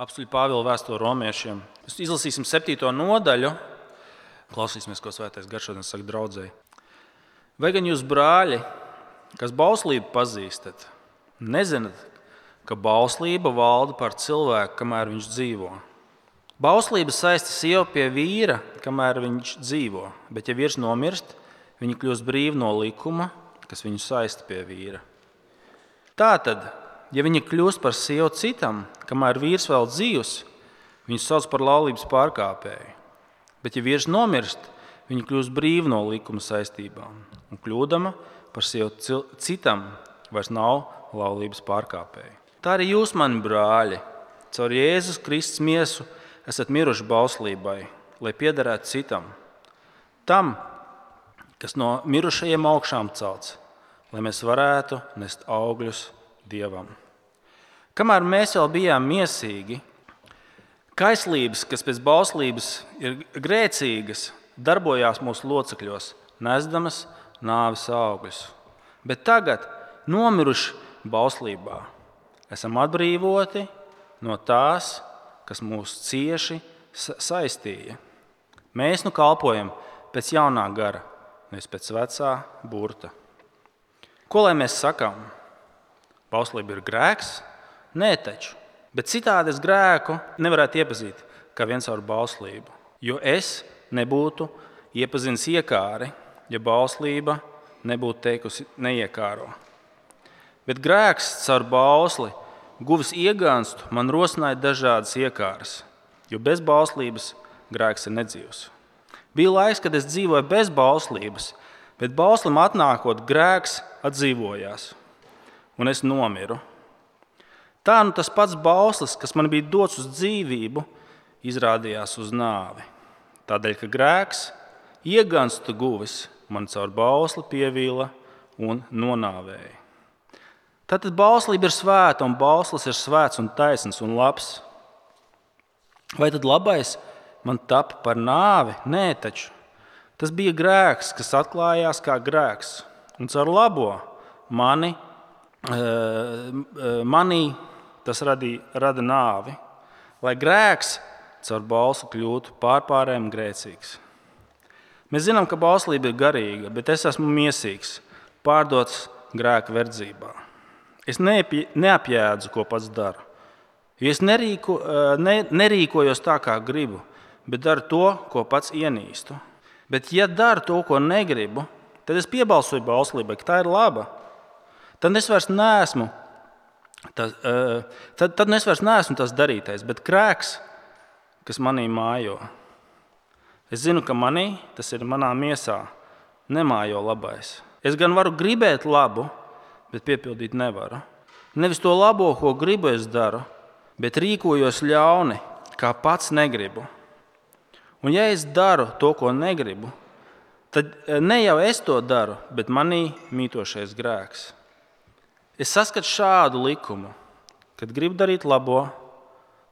apstuļu Pāvila vēstuli romiešiem. Mēs izlasīsim septīto nodaļu. Klausīsimies, ko svētais garš šodien saka draudzēji. Vai gan jūs, brāļi, kas bauslību pazīstat, nezināt, ka bauslība valda par cilvēku, kamēr viņš dzīvo? Bauslība saista sievu pie vīra, kamēr viņš dzīvo, bet, ja vīrs nomirst, viņa kļūst brīva no likuma, kas viņu saista pie vīra. Tātad, ja viņa kļūst par sievu citam, kamēr vīrs vēl dzīvs, viņu sauc par laulības pārkāpēju. Bet, ja vīrs nomirst, viņa kļūst brīva no likuma saistībām un kļūdama par sievu citam, vairs nav laulības pārkāpēju. Tā arī jūs, mani brāļi, caur Jēzus Kristus miesu esat miruši bauslībai, lai piederētu citam, tam, kas no mirušajiem augšām celts, lai mēs varētu nest augļus Dievam. Kamēr mēs vēl bijām miesīgi, kaislības, kas pēc bauslības ir grēcīgas, darbojās mūsu locekļos, nesdamas nāves augļus. Bet tagad, nomiruši bauslībā, esam atbrīvoti no tās, kas mūs cieši saistīja. Mēs nu kalpojam pēc jaunā gara, nevis pēc vecā burta. Ko lai mēs sakām? Bauslība ir grēks? Nē, taču. Bet citādi es grēku nevarētu iepazīt kā viens ar bauslību. Jo es nebūtu iepazinis iekāri, ja bauslība nebūtu teikusi neiekāro. Bet grēks caur bausli, guvis iegānstu, man rosināja dažādas iekāras, jo bez bauslības grēks ir nedzīvs. Bija laiks, kad es dzīvoju bez bauslības, bet bauslim atnākot, grēks atdzīvojās, un es nomiru. Tā nu tas pats bauslis, kas man bija dots uz dzīvību, izrādījās uz nāvi. Tādēļ, ka grēks, ieganstu guvis, man caur bausli pievīla un nonāvēja. Tātad bauslība ir svēta, un bauslis ir svēts un taisns un labs. Vai tad labais man tapa par nāvi? Nē, taču tas bija grēks, kas atklājās kā grēks un caur labo mani, eh, eh, manī tas radīja, rada nāvi, lai grēks caur balsu kļūtu pārpārējiem grēcīgs. Mēs zinām, ka bauslība ir garīga, bet es esmu mīsīgs, pārdots grēka verdzībā. Es neapjēdzu, ko pats daru. Es nerīko, eh, ne, nerīkojos tā, kā gribu, bet daru to, ko pats ienīstu. Bet, ja daru to, ko negribu, Tad es piebalsoju bauslībai, ka tā ir laba. Tad es vairs neesmu tas, tad, tad es vairs neesmu tas darītais, bet grēks, kas manī mājo. Es zinu, ka manī, tas ir manā miesā, nemājo labais. Es gan varu gribēt labu, bet piepildīt nevaru. Nevis to labo, ko gribu, es daru, bet rīkojos ļauni, kā pats negribu. Un ja es daru to, ko negribu, tad eh, ne jau es to daru, bet manī mītošais grēks. Es saskatu šādu likumu, kad gribu darīt labo,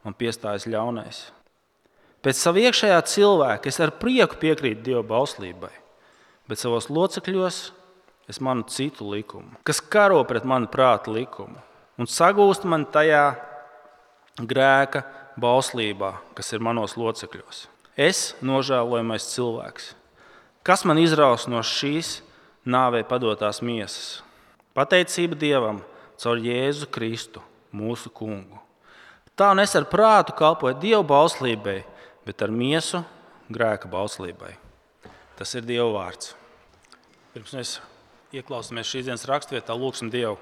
man piestājas ļaunais. Pēc sava iekšējā cilvēka es ar prieku piekrītu Dieva bauslībai, bet savos locekļos es manu citu likumu, kas karo pret manu prāta likumu un sagūst man tajā grēka bauslībā, kas ir manos locekļos. Es nožēlojamais cilvēks Kas man izraus no šīs nāvē padotās miesas? Pateicība Dievam caur Jēzu Kristu, mūsu kungu. Tā un es ar prātu kalpoju Dieva bauslībai, bet ar miesu grēka bauslībai. Tas ir Dieva vārds. Pirms mēs ieklausāmies šīs dienas raksturvietā, lūgsim Dievu.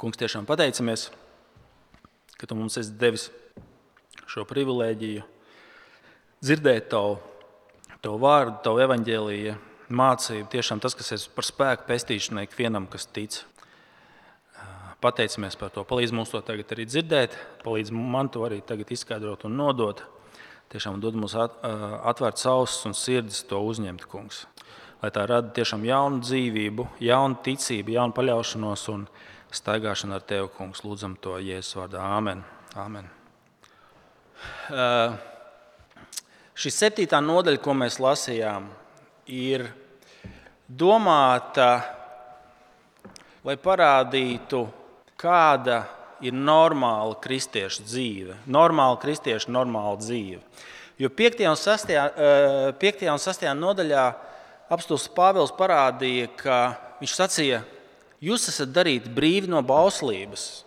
Kungs, tiešām pateicamies, ka Tu mums esi devis šo privilēģiju dzirdēt Tavu Tavu vārdu, Tavu evaņģēlīju, mācību, tiešām tas, kas ir par spēku pestīšanai ikvienam, kas tic. Pateicamies par to. Palīdz mums to tagad arī dzirdēt, palīdz man to arī tagad izskaidrot un nodot. Tiešām dod mums atvērt ausis un sirdis to uzņemt, kungs. Lai tā rada tiešām jaunu dzīvību, jaunu ticību, jaunu paļaušanos un staigāšanu ar Tevi, kungs. Lūdzam to Jēzus vārdā. Āmen. Āmen. Uh, Šī septītā nodaļa, ko mēs lasījām, ir domāta, lai parādītu, kāda ir normāla kristieša dzīve, normāla kristieša normāla dzīve. Jo 5. un 6. 5. Un 6. nodaļā apstults Pāvils parādīja, ka viņš sacīja, jūs esat darīti brīvi no bauslības,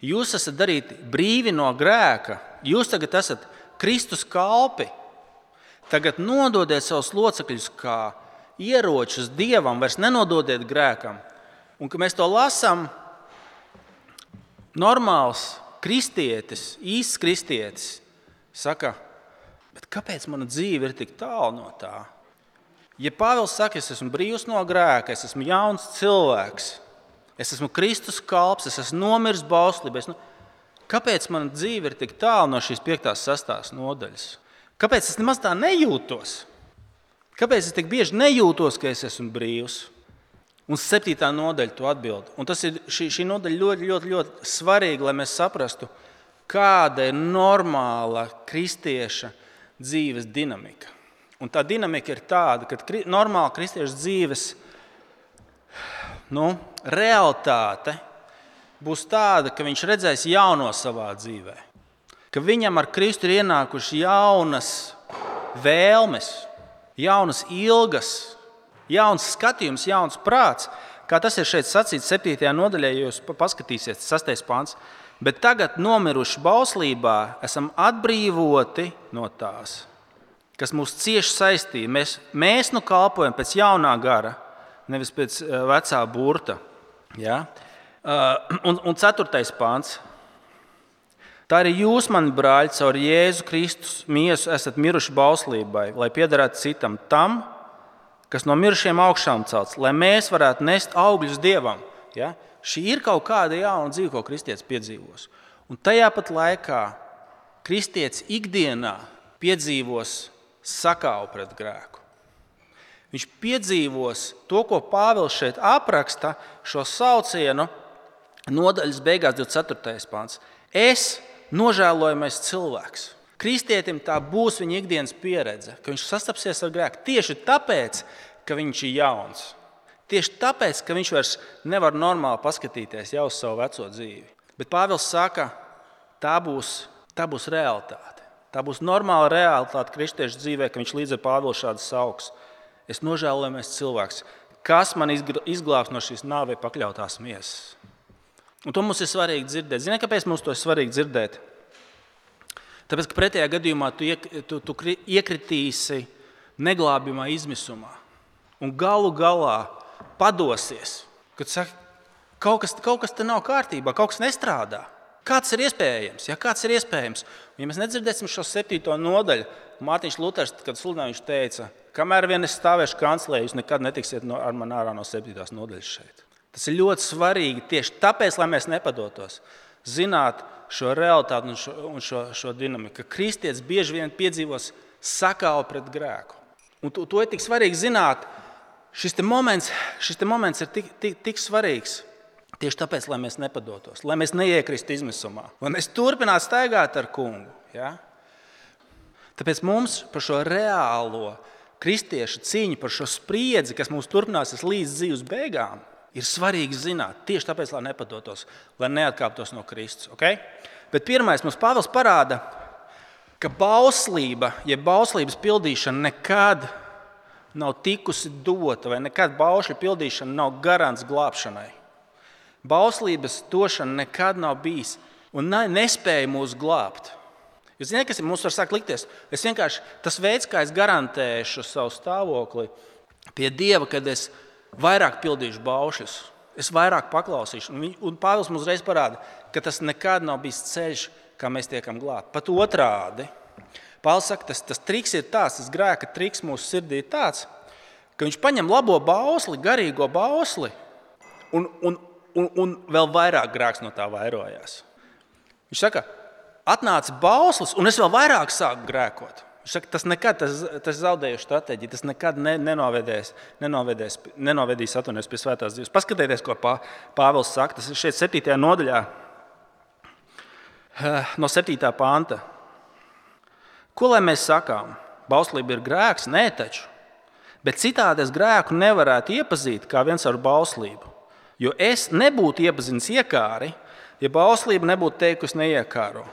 jūs esat darīti brīvi no grēka, jūs tagad esat Kristus kalpi. Tagad nododiet savus locekļus kā ieročus dievam, vairs nenododiet grēkam. Un, kad mēs to lasām, normāls kristietis, īsts kristietis, saka, kāpēc mana dzīve ir tik tālu no tā? Ja Pāvils saka, es esmu brīvs no grēka, es esmu jauns cilvēks, es esmu Kristus kalps, es esmu nomiris bauslībā, nu, kāpēc mana dzīve ir tik tālu no šīs 5. un 6. nodaļas? Kāpēc es nemaz tā nejūtos? Kāpēc es tik bieži nejūtos, ka es esmu brīvs? Un septītā nodaļa to atbild. Un tas ir šī, šī nodaļa ļoti, ļoti, ļoti svarīga, lai mēs saprastu, kāda ir normāla kristieša dzīves dinamika. Un tā dinamika ir tāda, ka kri, normāla kristieša dzīves nu, realitāte būs tāda, ka viņš redzēs jauno savā dzīvē. Ka viņam ar Kristu ir ienākušas jaunas vēlmes, jaunas ilgas, jauns skatījums, jauns prāts. Kā tas ir šeit sacīts 7. nodaļā, ja jūs paskatīsieties, 6. pāns. Bet tagad, nomiruši bauslībā, esam atbrīvoti no tās, kas mūs cieši saistīja. Mēs, mēs nu kalpojam pēc jaunā gara, nevis pēc eh, vecā burta. Ja? Uh, un, un 4. pāns. Tā arī jūs, mani brāļi, caur Jēzu Kristus miesu esat miruši bauslībai, lai piederētu citam tam, kas no mirušiem augšām celts, lai mēs varētu nest augļus Dievam. Ja? Šī ir kaut kāda jauna dzīve, ko kristietis piedzīvos. Un tajā pat laikā kristietis ikdienā piedzīvos sakāvu pret grēku. Viņš piedzīvos to, ko Pāvils šeit apraksta, šo saucienu nodaļas beigās, 24. pāns. Es nožēlojamais cilvēks. Kristietim tā būs viņa ikdienas pieredze, ka viņš sastapsies ar grēku tieši tāpēc, ka viņš ir jauns. Tieši tāpēc, ka viņš vairs nevar normāli paskatīties jau uz savu veco dzīvi. Bet Pāvils saka, tā būs, tā būs realitāte. Tā būs normāla realitāte kristiešu dzīvē, ka viņš līdz ar Pāvilu šādu sauks. Es nožēlojamies cilvēks, kas man izglābs no šīs nāvei pakļautās miesas. Un to mums ir svarīgi dzirdēt. Ziniet, kāpēc mums to ir svarīgi dzirdēt? Tāpēc, ka pretējā gadījumā tu, iek, tu, tu iekritīsi neglābjamā izmisumā un galu galā padosies, kad saki, kaut kas, kaut kas te nav kārtībā, kaut kas nestrādā. Kāds ir iespējams? Ja kāds ir iespējams? Un, ja mēs nedzirdēsim šo septīto nodaļu, Mārtiņš Luters, kad sludināja, viņš teica, kamēr vien es stāvēšu kanclē, jūs nekad netiksiet no, ar mani ārā no septītās nodaļas šeit. Tas ir ļoti svarīgi tieši tāpēc, lai mēs nepadotos. Zināt, šo realitāti un šo, un šo, šo dinamiku. Ka kristietis bieži vien piedzīvos sakāvu pret grēku. Un to, to ir tik svarīgi zināt. Šis moments, šis moments ir tik, tik, tik svarīgs. Tieši tāpēc, lai mēs nepadotos, lai mēs neiekristu izmisumā, lai mēs turpinātu staigāt ar kungu. Ja? Tāpēc mums par šo reālo kristiešu cīņu, par šo spriedzi, kas mums turpināsies līdz dzīves beigām, ir svarīgi zināt. Tieši tāpēc, lai nepadotos, lai neatkāptos no Kristus. Okay? Bet pirmais mums Pāvils parāda, ka bauslība, jeb ja bauslības pildīšana nekad nav tikusi dota, vai nekad baušļu pildīšana nav garants glābšanai. Bauslības došana nekad nav bijis un nespēja mūs glābt. Jūs zināt, kas mums var sākt likties? Es vienkārši tas veids, kā es garantēšu savu stāvokli pie Dieva, kad es esmu vairāk pildīšu baušļus, es vairāk paklausīšu. Un, un Pāvils mums reiz parāda, ka tas nekad nav bijis ceļš, kā mēs tiekam glābti. Pat otrādi. Pāvils saka, tas, tas triks ir tāds, tas grēka triks mūsu sirdī ir tāds, ka viņš paņem labo bausli, garīgo bausli, un, un, un, un vēl vairāk grēks no tā vairojās. Viņš saka, atnāca bauslis, un es vēl vairāk sāku grēkot. Saka, tas nekad, tas, tas zaudējuši stratēģiju, tas nekad ne, nenovedēs, nenovedēs, nenovedīs atvainojas pie svētās dzīves. Paskatieties, ko pā, Pāvils saka. Tas ir šeit 7. nodaļā, eh, no 7. panta. Ko lai mēs sakām? Bauslība ir grēks? Nē, taču. Bet citādi es grēku nevarētu iepazīt kā viens ar bauslību. Jo es nebūtu iepazinis iekāri, ja bauslība nebūtu teikusi neiekāro,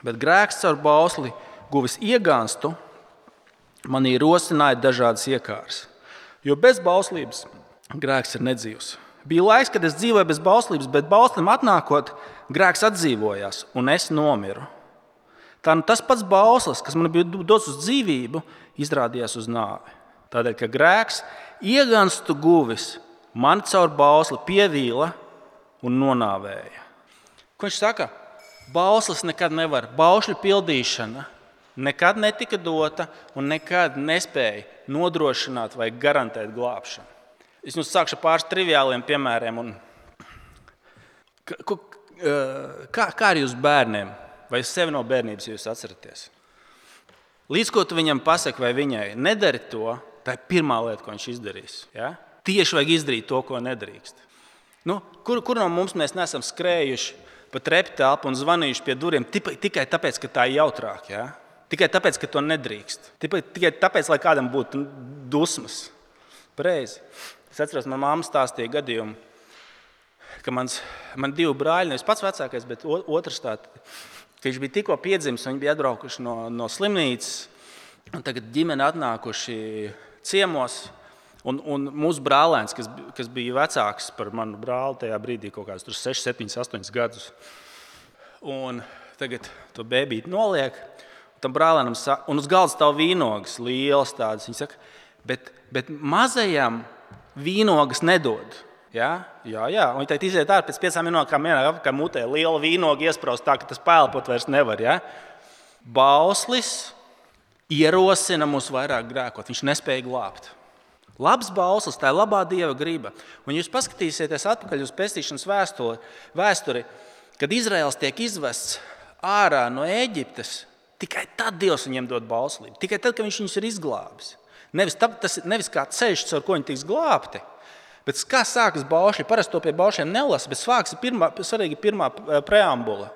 bet grēks caur bausli guvis iegānstu, manī rosināja dažādas iekāras. Jo bez bauslības grēks ir nedzīvs. Bija laiks, kad es dzīvoju bez bauslības, bet bauslim atnākot, grēks atdzīvojās un es nomiru. Tā nu tas pats bauslis, kas man bija dots uz dzīvību, izrādījās uz nāvi. Tādēļ, ka grēks iegānstu guvis, man caur bausli pievīla un nonāvēja. Ko viņš saka? Bauslis nekad nevar, baušļu pildīšana nekad netika dota un nekad nespēja nodrošināt vai garantēt glābšanu. Es jums sākšu ar pāris triviāliem piemēriem. Un... Kā, kā ar jūsu bērniem? Vai sevi no bērnības jūs atceraties? Līdz ko tu viņam pasaki vai viņai, nedari to, tā ir pirmā lieta, ko viņš izdarīs. Ja? Tieši vajag izdarīt to, ko nedrīkst. Nu, kur, kur no mums mēs neesam skrējuši pa trepu telpu un zvanījuši pie durvīm tikai tāpēc, ka tā ir jautrāk? Ja? Tikai tāpēc, ka to nedrīkst. Tikai tāpēc, lai kādam būtu dusmas. Pareizi. Es atceros, manā māte stāstīja gadījumu, ka mans, man divi brāļi, nevis pats vecākais, bet otrs tāds, ka viņš bija tikko piedzimis, viņi bija atbraukuši no, no slimnīcas, tagad ģimene atnākuši ciemos. Un, un mūsu brālēns, kas, kas bija vecāks par manu brāli, tajā brīdī kaut kādus 6, 7, 8 gadus. Un tagad to bērnu noliek, tam brālēnam, un uz galda stāv vīnogas, lielas tādas. Viņa saka, bet, bet mazajam vīnogas nedod. Ja? Jā, jā, un tā iziet ārā pēc piecām minūtēm, kā, kā mutē liela vīnoga iesprāst tā, ka tas pēlpot vairs nevar. Ja? Bauslis ierosina mūs vairāk grēkot, viņš nespēja glābt. Labs balss, tā ir labā dieva griba. Un jūs paskatīsieties atpakaļ uz pestīšanas vēsturi, vēsturi kad Izraels tiek izvests ārā no Eģiptes, Tikai tad Dievs viņiem dod bauslību. Tikai tad, kad Viņš viņus ir izglābis. Nevis, tā, tas nevis kā ceļš, caur ko viņi tiks glābti. Bet kā sākas baušļi? Parasti to pie baušļiem nelasa, bet sākas pirmā, svarīgi pirmā eh, preambula.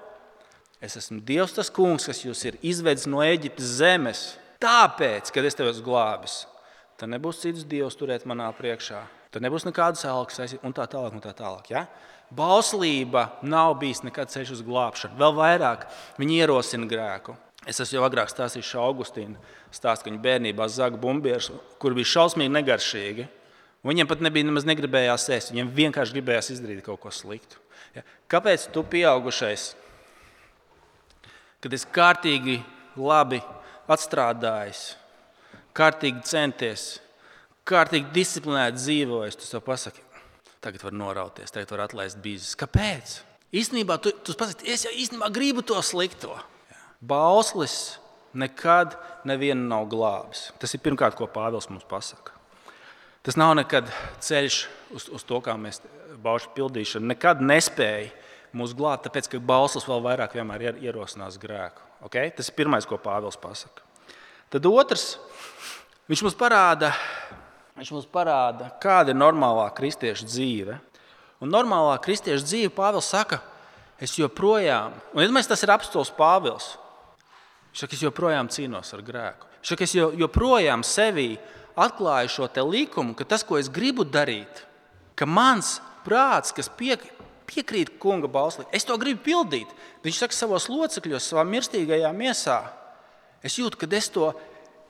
Es esmu Dievs, tas kungs, kas jūs ir izvedis no Eģiptes zemes. Tāpēc, kad es tevi esmu glābis, tad nebūs cits Dievs turēt manā priekšā. Tad nebūs nekādas algas, un tā tālāk. Un tā tālāk ja? Bauslība nav bijis nekad ceļš uz glābšanu. Vēl vairāk viņi ierosina grēku. Es esmu jau agrāk stāstījis Augustīnu stāstu, ka viņa bērnībā zaga bumbieris, kur bija šausmīgi negaršīgi. Viņam pat nebija nemaz negribējās ēst, viņam vienkārši gribējās izdarīt kaut ko sliktu. Ja? Kāpēc tu, pieaugušais, kad esi kārtīgi labi atstrādājis, kārtīgi centies, kārtīgi disciplinēti dzīvojis, tu sev pasaki, tagad var norauties, tagad var atlaist bīzes. Kāpēc? Īstenībā tu, tu pasaki, es jau īstenībā gribu to slikto. Bauslis nekad nevienu nav glābis. Tas ir pirmkārt, ko Pāvils mums pasaka. Tas nav nekad ceļš uz, uz to, kā mēs baušu pildīšanu. Nekad nespēja mūs glābt, tāpēc ka bauslis vēl vairāk vienmēr ierosinās grēku. Okay? Tas ir pirmais, ko Pāvils pasaka. Tad otrs, viņš mums parāda, viņš mums parāda kāda ir normālā kristieša dzīve. Un normālā kristieša dzīve, Pāvils saka, es joprojām, un iedomājieties, tas ir apstāsts Pāvils. Saka, es joprojām cīnos ar grēku. Saka, es joprojām sevī atklāju šo likumu, ka tas, ko es gribu darīt, ka mans prāts, kas piek, piekrīt kunga bauslī, es to gribu pildīt. Viņš saka, savos locekļos, savā mirstīgajā miesā, es jūtu, ka es to,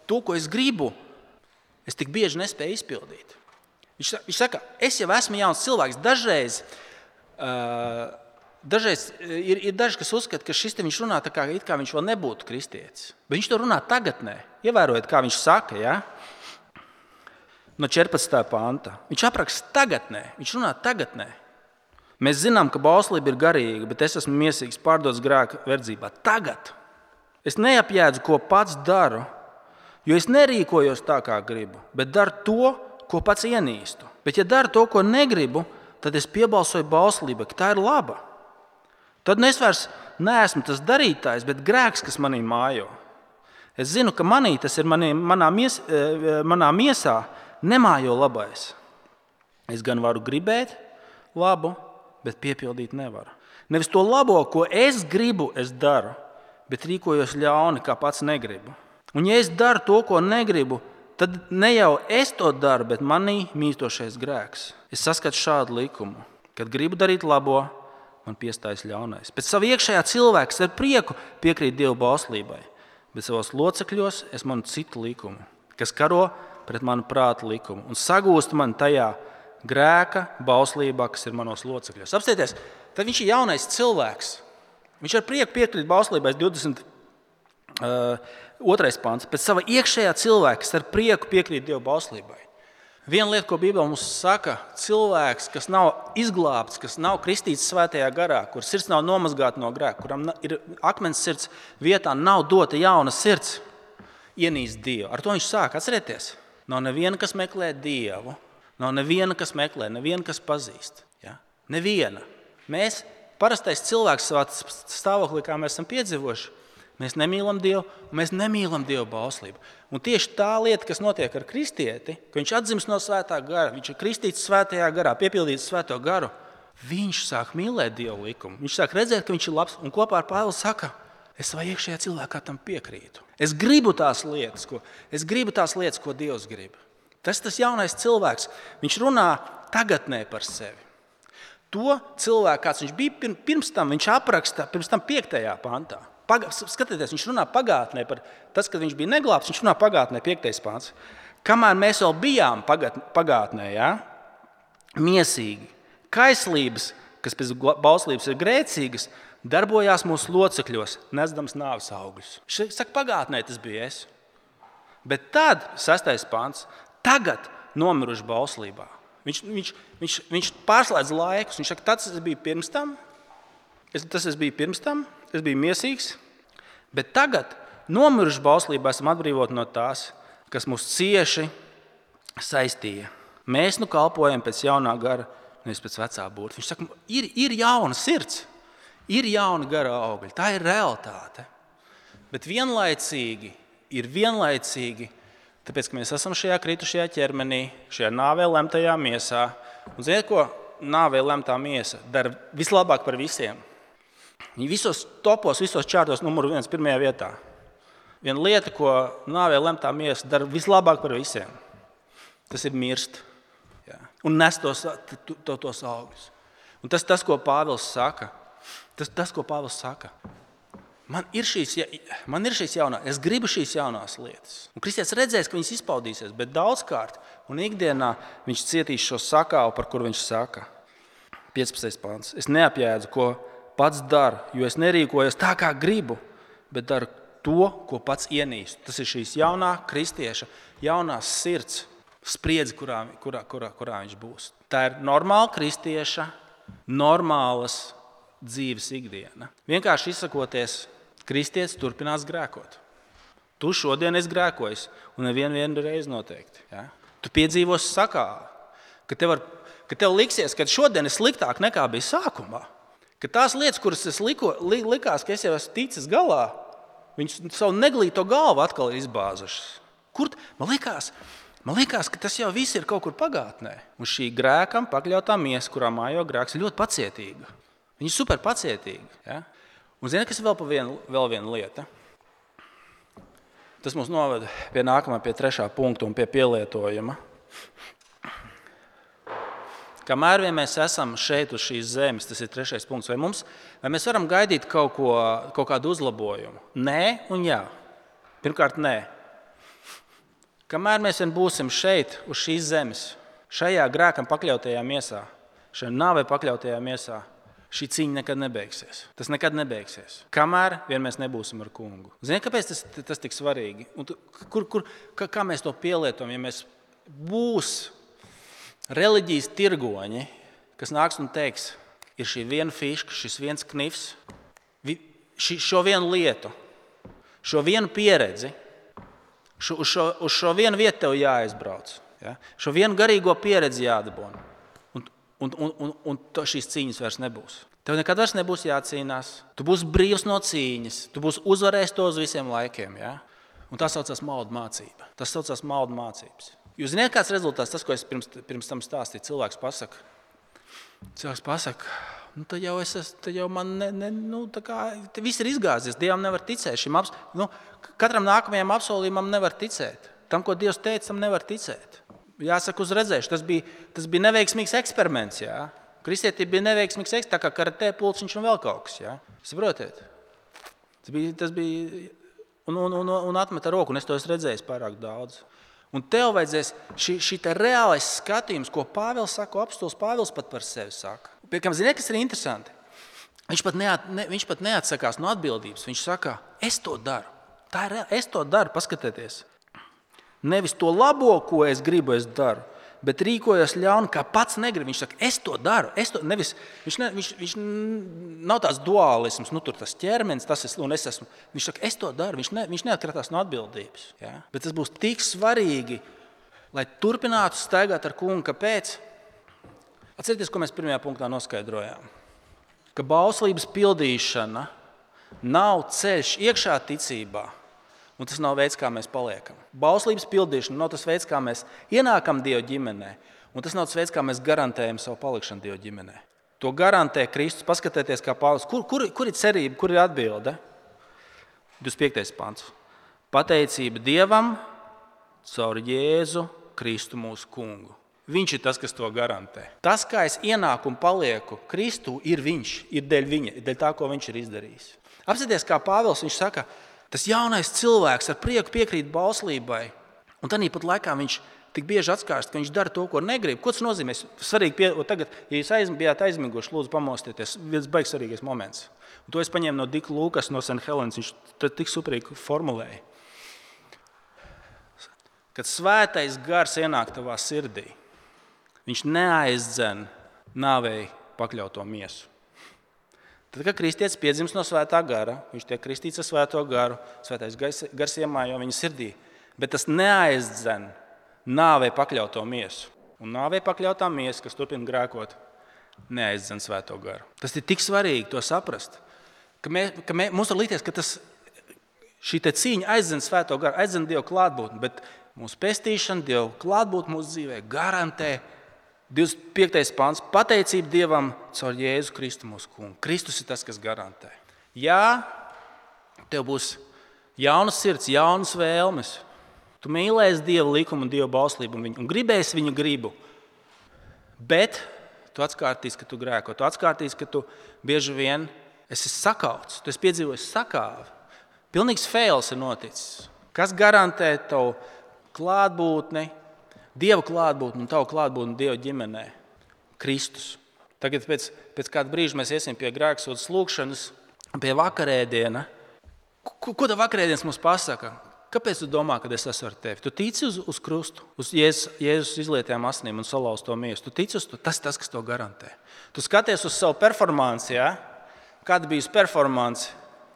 to, ko es gribu, es tik bieži nespēju izpildīt. Viņš, viņš saka, es jau esmu jauns cilvēks. Dažreiz uh, Dažreiz e, ir, ir daži, kas uzskata, ka šis viņš runā tā, kā, kā viņš vēl nebūtu kristietis. Bet viņš to runā tagadnē. Ievērojiet, kā viņš saka, ja? no 14. panta. Viņš apraksta tagadnē, viņš runā tagadnē. Mēs zinām, ka bauslība ir garīga, bet es esmu mīlīgs, pārdots grēka verdzībā. Tagad es neapjēdzu, ko pats daru, jo es nerīkojos tā, kā gribu, bet daru to, ko pats ienīstu. Bet, ja daru to, ko negribu, tad es piebalsoju bauslībai, ka tā ir laba. Tad nu es vairs neesmu tas darītājs, bet grēks, kas manī mājo. Es zinu, ka manī tas ir manī, manā, mies, e, e, manā miesā, nemājo labais. Es gan varu gribēt labu, bet piepildīt nevaru. Nevis to labo, ko es gribu, es daru, bet rīkojos ļauni, kā pats negribu. Un, ja es daru to, ko negribu, tad ne jau es to daru, bet manī mītošais grēks. Es saskatu šādu likumu, kad gribu darīt labo, man piestājas ļaunais. Pēc sava iekšējā cilvēks ar prieku piekrīt Dieva bauslībai, bet savos locekļos es manu citu likumu, kas karo pret manu prātu likumu un sagūst man tajā grēka bauslībā, kas ir manos locekļos. Apstieties, tad viņš ir jaunais cilvēks. Viņš ar prieku piekrīt bauslībai 20. Uh, otrais pāns. Pēc sava iekšējā cilvēka ar prieku piekrīt Dieva bauslībai. Viena lieta, ko Bībelē mums saka, cilvēks, kas nav izglābts, kas nav kristīts svētajā garā, kur sirds nav nomazgāta no grēka, kuram ir akmens sirds vietā, nav dota jauna sirds, ienīst Dievu. Ar to viņš sāk atcerieties. Nav neviena, kas meklē Dievu, nav neviena, kas meklē, neviena, kas pazīst. Ja? Neviena. Mēs, parastais cilvēks, savā stāvoklī, kā mēs esam piedzīvojuši, Mēs nemīlam Dievu, un mēs nemīlam Dieva bauslību. Un tieši tā lieta, kas notiek ar kristieti, ka viņš atzīst no svētā gara, viņš ir kristīts svētajā garā, piepildīts svēto garu, viņš sāk mīlēt Dieva likumu. Viņš sāk redzēt, ka viņš ir labs, un kopā ar Pāvilu saka, es savā iekšējā cilvēkā tam piekrītu. Es gribu tās lietas, ko, es gribu tās lietas, ko Dievs grib. Tas ir tas jaunais cilvēks. Viņš runā tagadnē par sevi. To cilvēku, kāds viņš bija pirms tam, viņš apraksta pirms tam piektajā pantā. Paga, skatieties, viņš runā pagātnē par to, kad viņš bija neglābts. Viņš runā pagātnē, piektais pāns. Kamēr mēs vēl bijām pagātnē, ja? miesīgi, kaislības, kas pēc bauslības ir grēcīgas, darbojās mūsu locekļos, nesdams nāves augļus. Viņš saka, pagātnē tas bija es. Bet tad, sastais pāns, tagad nomiruši bauslībā. Viņš, viņš, viņš, viņš pārslēdz laikus. Viņš saka, tas bija pirms tam, es, tas es biju pirms tam, es biju miesīgs, bet tagad, nomiruši bauslībā, esam atbrīvoti no tās, kas mūs cieši saistīja. Mēs nu kalpojam pēc jaunā gara, nevis pēc vecā būtnes. Viņš saka, ir, ir jauna sirds, ir jauna gara augļa. Tā ir realitāte. Bet vienlaicīgi ir vienlaicīgi, tāpēc ka mēs esam šajā kritušajā ķermenī, šajā nāvē lemtajā miesā. Un ziniet, ko nāvē lemtā miesa dara vislabāk par visiem? Viņi visos topos, visos čārtos, numur viens, pirmajā vietā. Viena lieta, ko nāvē lemtā miesa dara vislabāk par visiem, tas ir mirst. Jā. Un nes tos, to, tos augļus. Un tas, tas, ko Pāvils saka, tas, tas ko Pāvils saka. Man ir, šīs, man ir šīs jaunās, es gribu šīs jaunās lietas. Un Kristietis redzēs, ka viņas izpaudīsies, bet daudzkārt un ikdienā viņš cietīs šo sakāvu, par kuru viņš saka. 15. pāns. Es neapjēdzu, ko pats daru, jo es nerīkojos tā, kā gribu, bet daru to, ko pats ienīstu. Tas ir šīs jaunā kristieša, jaunās sirds spriedzi, kurā, kurā, kurā, kurā viņš būs. Tā ir normāla kristieša, normālas dzīves ikdiena. Vienkārši izsakoties, kristietis turpinās grēkot. Tu šodien esi grēkojis, un nevienu reizi noteikti. Ja? Tu piedzīvosi sakāvi, ka tev, var, ka tev liksies, ka šodien ir sliktāk nekā bija sākumā ka tās lietas, kuras es liko, li, likās, ka es jau esmu ticis galā, viņas savu neglīto galvu atkal ir izbāzušas. Kur man likās? Man liekas, ka tas jau viss ir kaut kur pagātnē. Un šī grēkam pakļautā miesa, kurā mājo grēks, ir ļoti pacietīga. Viņa ir super pacietīga. Ja? Un zini, kas ir vēl, vienu, vēl viena lieta? Tas mums novada pie nākamā, pie trešā punkta un pie pielietojuma. Kamēr vien mēs esam šeit uz šīs zemes, tas ir trešais punkts, vai, mums, vai mēs varam gaidīt kaut, ko, kaut kādu uzlabojumu? Nē, un jā. Pirmkārt, nē. Kamēr mēs vien būsim šeit, uz šīs zemes, šajā grēkam pakļautajā miesā, šajā nāvei pakļautajā miesā, šī cīņa nekad nebeigsies. Tas nekad nebeigsies. Kamēr vien mēs nebūsim ar kungu. Ziniet, kāpēc tas, tas tik svarīgi? Un kur, kur, kā, kā mēs to pielietojam? Ja mēs būsim reliģijas tirgoņi, kas nāks un teiks, ir šī viena fiška, šis viens knifs, ši, šo vienu lietu, šo vienu pieredzi, šo, uz, šo, uz šo vienu vietu tev jāaizbrauc. Ja? Šo vienu garīgo pieredzi jādabūna. Un, un, un, un, un šīs cīņas vairs nebūs. Tev nekad vairs nebūs jācīnās. Tu būsi brīvs no cīņas. Tu būsi uzvarējis to uz visiem laikiem. Ja? Un tas saucās maldu mācība. Tas saucās maldu mācības. Jūs zināt, kāds ir rezultāts, tas, ko es pirms, pirms tam stāstīju. Cilvēks pasakā, cilvēks pasakā, nu, tad jau es esmu, tad jau man, ne, ne, nu, tā kā viss ir izgāzies. Dievam nevar ticēt. Aps, nu, katram nākamajam apsolījumam nevar ticēt. Tam, ko Dievs teica, tam nevar ticēt. Jāsaka, uz redzēšanu. Tas bija, tas bija neveiksmīgs eksperiments. Jā. Kristietība bija neveiksmīgs eks, tā kā karatē pulciņš un vēl kaut kas. Ja? Saprotiet? Tas bija, tas bija un, un, un, un atmeta roku, un es to esmu redzējis pārāk daudz. Un tev vajadzēs šī, šī reālais skatījums, ko Pāvils saka, apstults Pāvils pat par sevi saka. Piekam, ziniet, kas ir interesanti? Viņš pat, neat, ne, viņš pat neatsakās no atbildības. Viņš saka, es to daru. Tā ir reāli, es to daru, paskatieties. Nevis to labo, ko es gribu, es daru, bet rīkojos ļauni, kā pats negribu. Viņš saka, es to daru. Es to, nevis, viņš, ne, viņš, viņš nav tāds dualisms, nu, tur tas ķermenis, tas es, un es esmu. Viņš saka, es to daru. Viņš, ne, viņš neatkritās no atbildības. Ja? Bet tas būs tik svarīgi, lai turpinātu staigāt ar kungu. Kāpēc? Atcerieties, ko mēs pirmajā punktā noskaidrojām. Ka bauslības pildīšana nav ceļš iekšā ticībā Un tas nav veids, kā mēs paliekam. Bauslības pildīšana nav tas veids, kā mēs ienākam Dieva ģimenē. Un tas nav tas veids, kā mēs garantējam savu palikšanu Dieva ģimenē. To garantē Kristus. Paskatieties, kā Pāvils. Kur, kur, kur ir cerība, kur ir atbilde? 25. pāns. Pateicība Dievam caur Jēzu Kristu mūsu kungu. Viņš ir tas, kas to garantē. Tas, kā es ienāku un palieku Kristu, ir Viņš, ir dēļ viņa, dēļ tā, ko Viņš ir izdarījis. Apsieties, kā Pāvils viņš saka, Tas jaunais cilvēks ar prieku piekrīt bauslībai, un tad pat laikā viņš tik bieži atkārst, ka viņš dara to, ko negrib. Ko tas nozīmē? Svarīgi, pie, tagad, ja jūs aiz, bijāt aizmiguši, lūdzu, pamostieties. Ir baigs svarīgais moments. Un to es paņēmu no Dika Lukas, no St. Helēnas. Viņš tik superīgi formulēja. Kad svētais gars ienāk tavā sirdī, viņš neaizdzen nāvei pakļauto miesu. Tad, kad kristietis piedzimst no svētā gara, viņš tiek kristīts ar svēto garu, svētais gars iemājo viņa sirdī. Bet tas neaizdzen nāvei pakļauto miesu. Un nāvei pakļautā miesa, kas turpina grēkot, neaizdzen svēto garu. Tas ir tik svarīgi to saprast, ka, mē, ka mē, mums var likties, ka tas, šī cīņa aizdzen svēto garu, aizdzen Dieva klātbūtni, bet mūsu pestīšana, Dieva klātbūtne mūsu dzīvē garantē 25. pāns - pateicība Dievam caur Jēzu Kristu mūsu kungu. Kristus ir tas, kas garantē. Jā, tev būs jaunas sirds, jaunas vēlmes. Tu mīlēsi Dieva likumu un Dieva bauslību un, viņu, un gribēsi viņu gribu. Bet tu atkārtīsi, ka tu grēko. Tu atkārtīsi, ka tu bieži vien esi sakauts, tu esi piedzīvojis sakāvi. Pilnīgs fails ir noticis. Kas garantē tavu klātbūtni, Dieva klātbūtne un tavu klātbūtni Dieva ģimenē. Kristus. Tagad pēc, pēc kāda brīža mēs iesim pie grēksūdzes lūgšanas, pie vakarēdiena. Ko, ko tā vakarēdienas mums pasaka? Kāpēc tu domā, ka es esmu ar tevi? Tu tici uz, uz krustu, uz Jēzus, Jēzus izlietām asinīm un salauzto miesu. Tu tici uz to, tas ir tas, kas to garantē. Tu skaties uz savu performanci, ja? kāda bija performance.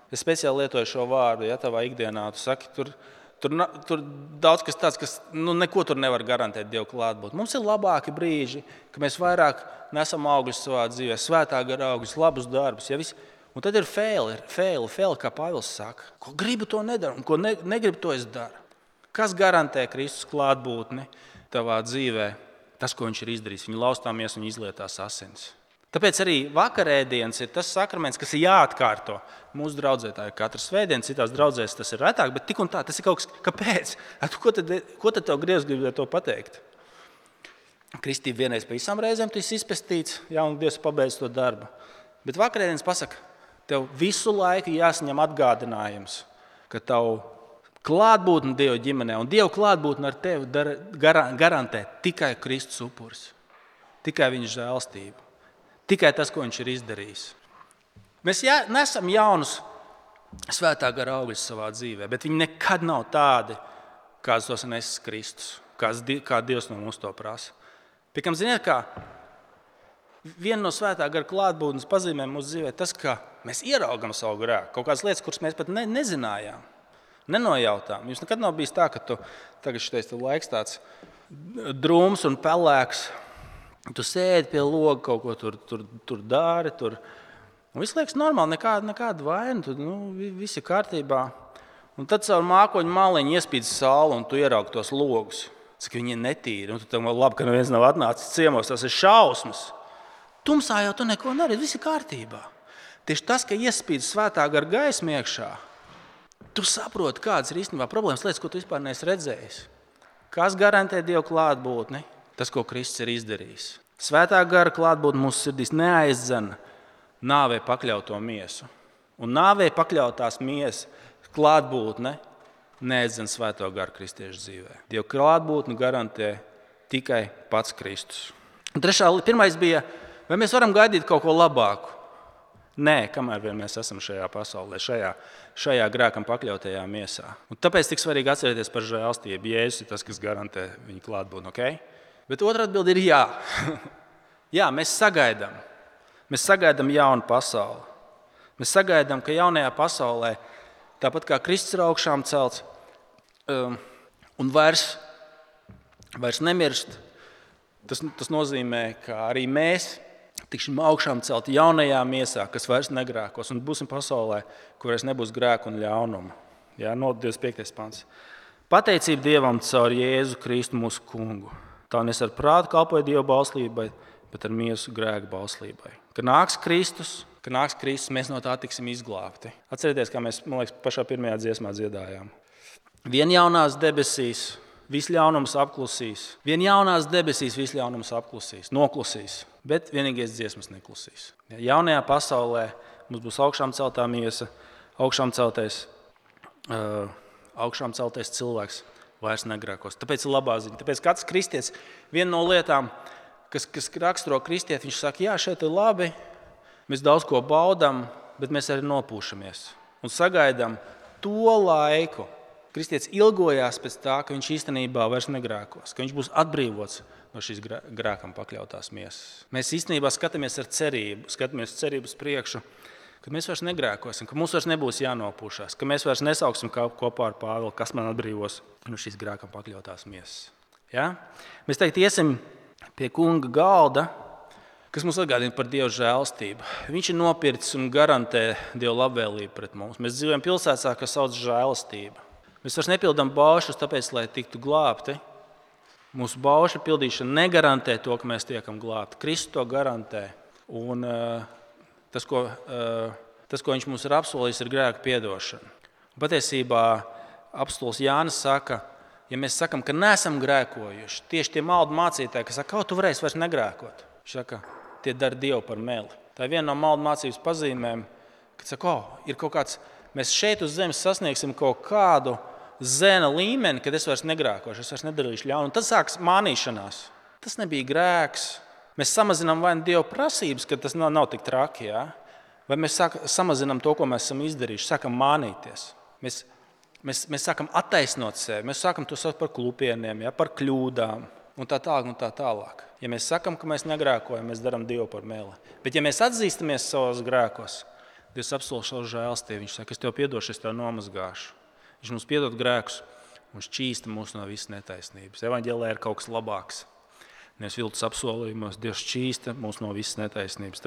Es speciāli lietoju šo vārdu, ja tavā ikdienā. Tu saki, tur, Tur, tur daudz kas tāds, kas nu, neko tur nevar garantēt Dieva klātbūtni. Mums ir labāki brīži, kad mēs vairāk nesam augļus savā dzīvē, svētā gara augļus, labus darbus. Ja visi, un tad ir fēli, fēli, fēli, kā Pāvils saka. Ko gribu, to nedaru, un ko ne, negribu, to es daru. Kas garantē Kristus klātbūtni tavā dzīvē? Tas, ko viņš ir izdarījis, viņa laustāmies un izlietās asins. Tāpēc arī vakarēdienas ir tas sakraments, kas ir jāatkārto. Mūsu draudzē tā ir katra svētdiena, citās draudzēs tas ir retāk, bet tik un tā tas ir kaut kas, kāpēc? Ko tad, ko tad tev griezs grib to pateikt? Kristība vienreiz pa visām reizēm tas izpētīts, ja un Dievs pabeidz to darbu. Bet vakarēdienas pasaka, tev visu laiku jāsaņem atgādinājums, ka tavu klātbūtne Dieva ģimenē un Dieva klātbūtne ar tevi garantē tikai Kristus upuris, tikai viņa žēlstība. Tikai tas, ko viņš ir izdarījis. Mēs jā, nesam jaunus svētā gara augļus savā dzīvē, bet viņi nekad nav tādi, kāds tos nesis Kristus, kāds, kā Dievs no mums to prasa. Piekam, ziniet, kā viena no svētā gara klātbūtnes pazīmēm mūsu dzīvē, tas, ka mēs ieraugam savu grēku, kaut kādas lietas, kuras mēs pat ne, nezinājām, nenojautām. Jums nekad nav bijis tā, ka tu tagad šis laiks tāds drūms un pelēks Tu sēdi pie loga, kaut ko tur, tur, tur dari. Tur. Un viss liekas normāli, nekāda, nekāda vaina. Tur nu, viss ir kārtībā. Un tad caur mākoņu māliņu iespīd saule, un tu ieraugi tos logus. Cik viņi ir netīri. Un tu tam labi, ka neviens nav atnācis ciemos. Tas ir šausmas. Tumsā jau tu neko neredzi, viss ir kārtībā. Tieši tas, ka iespīd svētā gara gaisma iekšā, tu saproti, kādas ir īstenībā problēmas, lietas, ko tu vispār neesi redzējis. Kas garantē Dievu klātbūtni? Tas, ko Kristus ir izdarījis. Svētā gara klātbūtne mūsu sirdīs neaizdzen nāvei pakļauto miesu. Un nāvei pakļautās miesas klātbūtne neaizdzen svēto garu kristiešu dzīvē. Dieva klātbūtni garantē tikai pats Kristus. Un trešā, pirmais bija, vai mēs varam gaidīt kaut ko labāku? Nē, kamēr vien mēs esam šajā pasaulē, šajā, šajā grēkam pakļautajā miesā. Un tāpēc tik svarīgi atcerēties par žēlstību. Jēzus ir tas, kas garantē viņa klātbūtni. Okay? Bet otrā atbilde ir jā. jā, mēs sagaidām. Mēs sagaidām jaunu pasauli. Mēs sagaidām, ka jaunajā pasaulē, tāpat kā Kristus ir augšām celts um, un vairs, vairs nemirst, tas, tas nozīmē, ka arī mēs tiksim augšām celti jaunajā miesā, kas vairs negrēkos, un būsim pasaulē, kur vairs nebūs grēku un ļaunuma. Jā, no 25. pants. Pateicība Dievam caur Jēzu Kristu mūsu kungu. Tā nes ar prātu kalpoja Dieva bauslībai, bet ar miesu grēku bauslībai. Kad nāks Kristus, kad nāks Kristus, mēs no tā tiksim izglābti. Atcerieties, kā mēs liekas, pašā pirmajā dziesmā dziedājām. Vien jaunās debesīs, viss ļaunums apklusīs. Vien jaunās debesīs, viss ļaunums apklusīs, noklusīs bet vienīgais dziesmas neklusīs. Ja jaunajā pasaulē mums būs augšām celtā miesa, augšām celtais, uh, augšām celtais cilvēks vairs negrēkos. Tāpēc ir labā ziņa. Tāpēc katrs kristietis, viena no lietām, kas, kas raksturo kristieti, viņš saka, jā, šeit ir labi, mēs daudz ko baudām, bet mēs arī nopūšamies un sagaidām to laiku. Kristietis ilgojās pēc tā, ka viņš īstenībā vairs negrēkos, ka viņš būs atbrīvots no šīs grēkam pakļautās miesas. Mēs īstenībā skatāmies ar cerību, skatāmies cerības priekšu, ka mēs vairs negrēkosim, ka mums vairs nebūs jānopūšās, ka mēs vairs nesauksim kopā ar Pāvilu, kas man atbrīvos no šīs grēkam pakļautās miesas. Ja? Mēs teikt, iesim pie kunga galda, kas mums atgādina par Dieva žēlstību. Viņš ir nopircis un garantē Dieva labvēlību pret mums. Mēs dzīvojam pilsētā, kas sauc žēlastība. Mēs vairs nepildām baušus, tāpēc, lai tiktu glābti. Mūsu bauša pildīšana negarantē to, ka mēs tiekam glābti. Kristus to garantē. Un, uh, tas, ko, uh, tas, ko viņš mums ir apsolījis, ir grēka piedošana. Un patiesībā apstults Jānis saka, ja mēs sakām, ka neesam grēkojuši, tieši tie maldu mācītāji, kas saka, ka tu varēsi vairs negrēkot, saka, tie dara Dievu par meli. Tā ir viena no maldu mācības pazīmēm, ka saka, oh, ir kaut kāds, mēs šeit uz zemes sasniegsim kaut kādu zēna līmeni, kad es vairs negrēkošu, es vairs nedarīšu ļaunu. Tad sākas mānīšanās. Tas nebija grēks. Mēs samazinām vai nu Dieva prasības, ka tas nav, nav tik traki, ja? vai mēs sāk, samazinām to, ko mēs esam izdarījuši, sākam mānīties. Mēs, mēs, mēs sākam attaisnot sevi, mēs sākam to saukt par klupieniem, ja? par kļūdām un tā tālāk. Un tā tālāk. Ja mēs sakām, ka mēs negrēkojam, mēs darām Dievu par meli. Bet, ja mēs atzīstamies savos grēkos, Dievs apsola šo žēlstību. Viņš saka, es tev piedošu, es tev nomazgāšu. Viņš mums piedod grēkus un šķīsta mūs no visas netaisnības. Evangelijā ir kaut kas labāks. Nevis viltus apsolījumos, Dievs šķīsta mūs no visas netaisnības.